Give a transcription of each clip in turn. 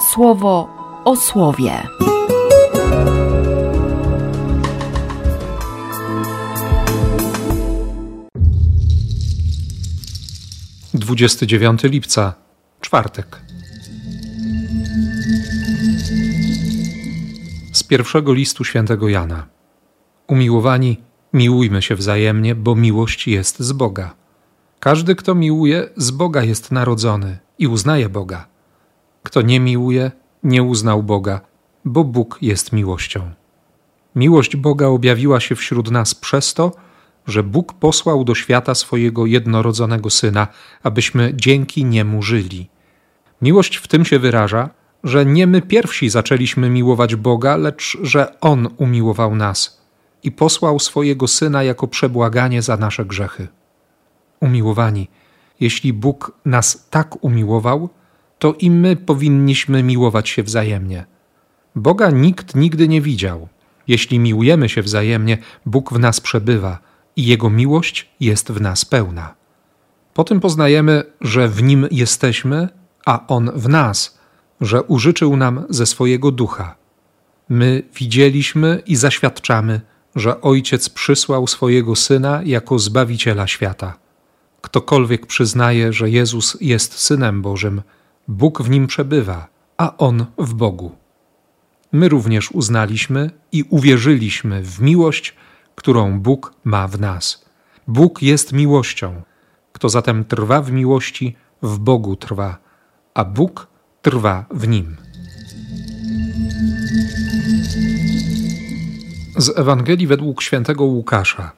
słowo o słowie. Dwudziesty dziewiąty lipca, czwartek. Z pierwszego listu świętego Jana. Umiłowani, miłujmy się wzajemnie, bo miłość jest z Boga. Każdy, kto miłuje, z Boga jest narodzony i uznaje Boga. Kto nie miłuje, nie uznał Boga, bo Bóg jest miłością. Miłość Boga objawiła się wśród nas przez to, że Bóg posłał do świata swojego jednorodzonego syna, abyśmy dzięki niemu żyli. Miłość w tym się wyraża, że nie my pierwsi zaczęliśmy miłować Boga, lecz że On umiłował nas i posłał swojego syna jako przebłaganie za nasze grzechy. Umiłowani, jeśli Bóg nas tak umiłował, to i my powinniśmy miłować się wzajemnie. Boga nikt nigdy nie widział. Jeśli miłujemy się wzajemnie, Bóg w nas przebywa i Jego miłość jest w nas pełna. Po tym poznajemy, że w Nim jesteśmy, a On w nas, że użyczył nam ze swojego ducha. My widzieliśmy i zaświadczamy, że Ojciec przysłał swojego Syna jako Zbawiciela świata. Ktokolwiek przyznaje, że Jezus jest Synem Bożym, Bóg w nim przebywa, a On w Bogu. My również uznaliśmy i uwierzyliśmy w miłość, którą Bóg ma w nas. Bóg jest miłością. Kto zatem trwa w miłości, w Bogu trwa, a Bóg trwa w nim. Z Ewangelii według świętego Łukasza.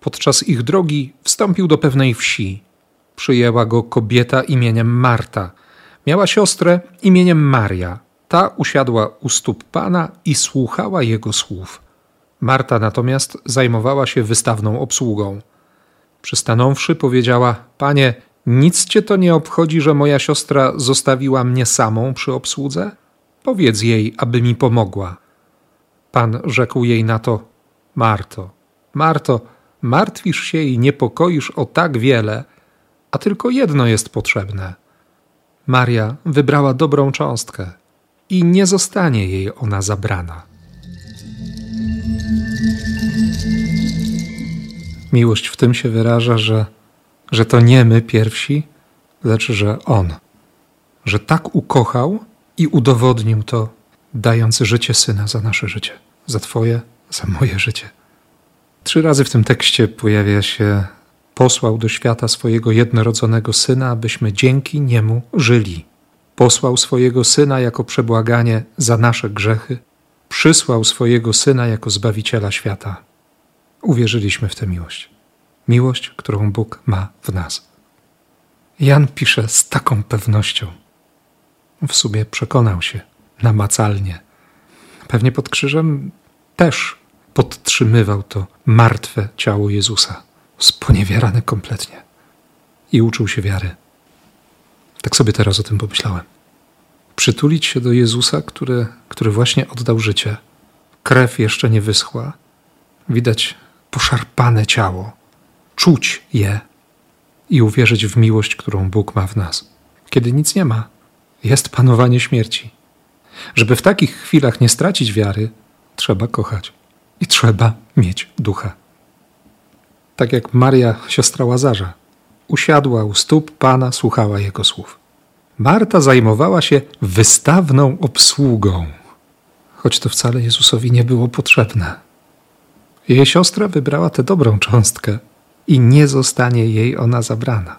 Podczas ich drogi wstąpił do pewnej wsi. Przyjęła go kobieta imieniem Marta. Miała siostrę imieniem Maria. Ta usiadła u stóp Pana i słuchała jego słów. Marta natomiast zajmowała się wystawną obsługą. Przystanąwszy, powiedziała: Panie, nic cię to nie obchodzi, że moja siostra zostawiła mnie samą przy obsłudze? Powiedz jej, aby mi pomogła. Pan rzekł jej na to: Marto, Marto, martwisz się i niepokoisz o tak wiele, a tylko jedno jest potrzebne. Maria wybrała dobrą cząstkę i nie zostanie jej ona zabrana. Miłość w tym się wyraża, że, że to nie my pierwsi, lecz że On, że tak ukochał i udowodnił to, dając życie syna za nasze życie, za Twoje, za moje życie. Trzy razy w tym tekście pojawia się posłał do świata swojego jednorodzonego syna, abyśmy dzięki niemu żyli. Posłał swojego syna jako przebłaganie za nasze grzechy, przysłał swojego syna jako zbawiciela świata. Uwierzyliśmy w tę miłość. Miłość, którą Bóg ma w nas. Jan pisze z taką pewnością. W sobie przekonał się namacalnie. Pewnie pod krzyżem też podtrzymywał to martwe ciało Jezusa sponiewierany kompletnie. I uczył się wiary. Tak sobie teraz o tym pomyślałem. Przytulić się do Jezusa, który, który właśnie oddał życie. Krew jeszcze nie wyschła. Widać poszarpane ciało. Czuć je i uwierzyć w miłość, którą Bóg ma w nas. Kiedy nic nie ma, jest panowanie śmierci. Żeby w takich chwilach nie stracić wiary, trzeba kochać i trzeba mieć ducha tak jak Maria, siostra Łazarza. Usiadła u stóp Pana, słuchała jego słów. Marta zajmowała się wystawną obsługą, choć to wcale Jezusowi nie było potrzebne. Jej siostra wybrała tę dobrą cząstkę i nie zostanie jej ona zabrana.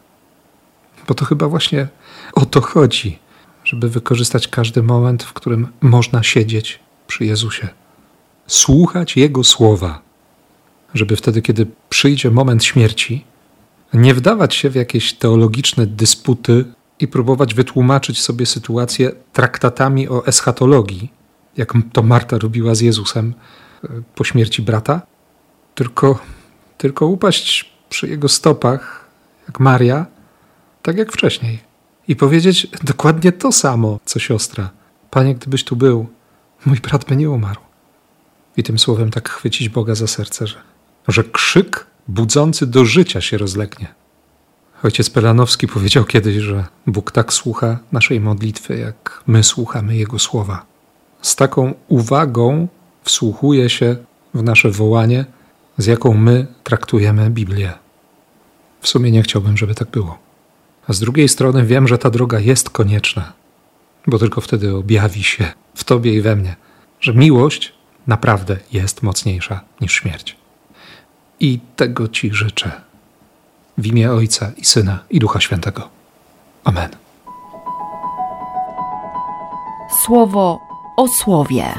Bo to chyba właśnie o to chodzi, żeby wykorzystać każdy moment, w którym można siedzieć przy Jezusie, słuchać Jego słowa żeby wtedy, kiedy przyjdzie moment śmierci, nie wdawać się w jakieś teologiczne dysputy i próbować wytłumaczyć sobie sytuację traktatami o eschatologii, jak to Marta robiła z Jezusem e, po śmierci brata, tylko, tylko upaść przy jego stopach, jak Maria, tak jak wcześniej, i powiedzieć dokładnie to samo, co siostra. Panie, gdybyś tu był, mój brat by nie umarł. I tym słowem tak chwycić Boga za serce, że że krzyk budzący do życia się rozlegnie, Ojciec Pelanowski powiedział kiedyś, że Bóg tak słucha naszej modlitwy, jak my słuchamy Jego słowa. Z taką uwagą wsłuchuje się w nasze wołanie, z jaką my traktujemy Biblię. W sumie nie chciałbym, żeby tak było. A z drugiej strony wiem, że ta droga jest konieczna, bo tylko wtedy objawi się w Tobie i we mnie, że miłość naprawdę jest mocniejsza niż śmierć. I tego Ci życzę. W imię Ojca i Syna i Ducha Świętego. Amen. Słowo o słowie.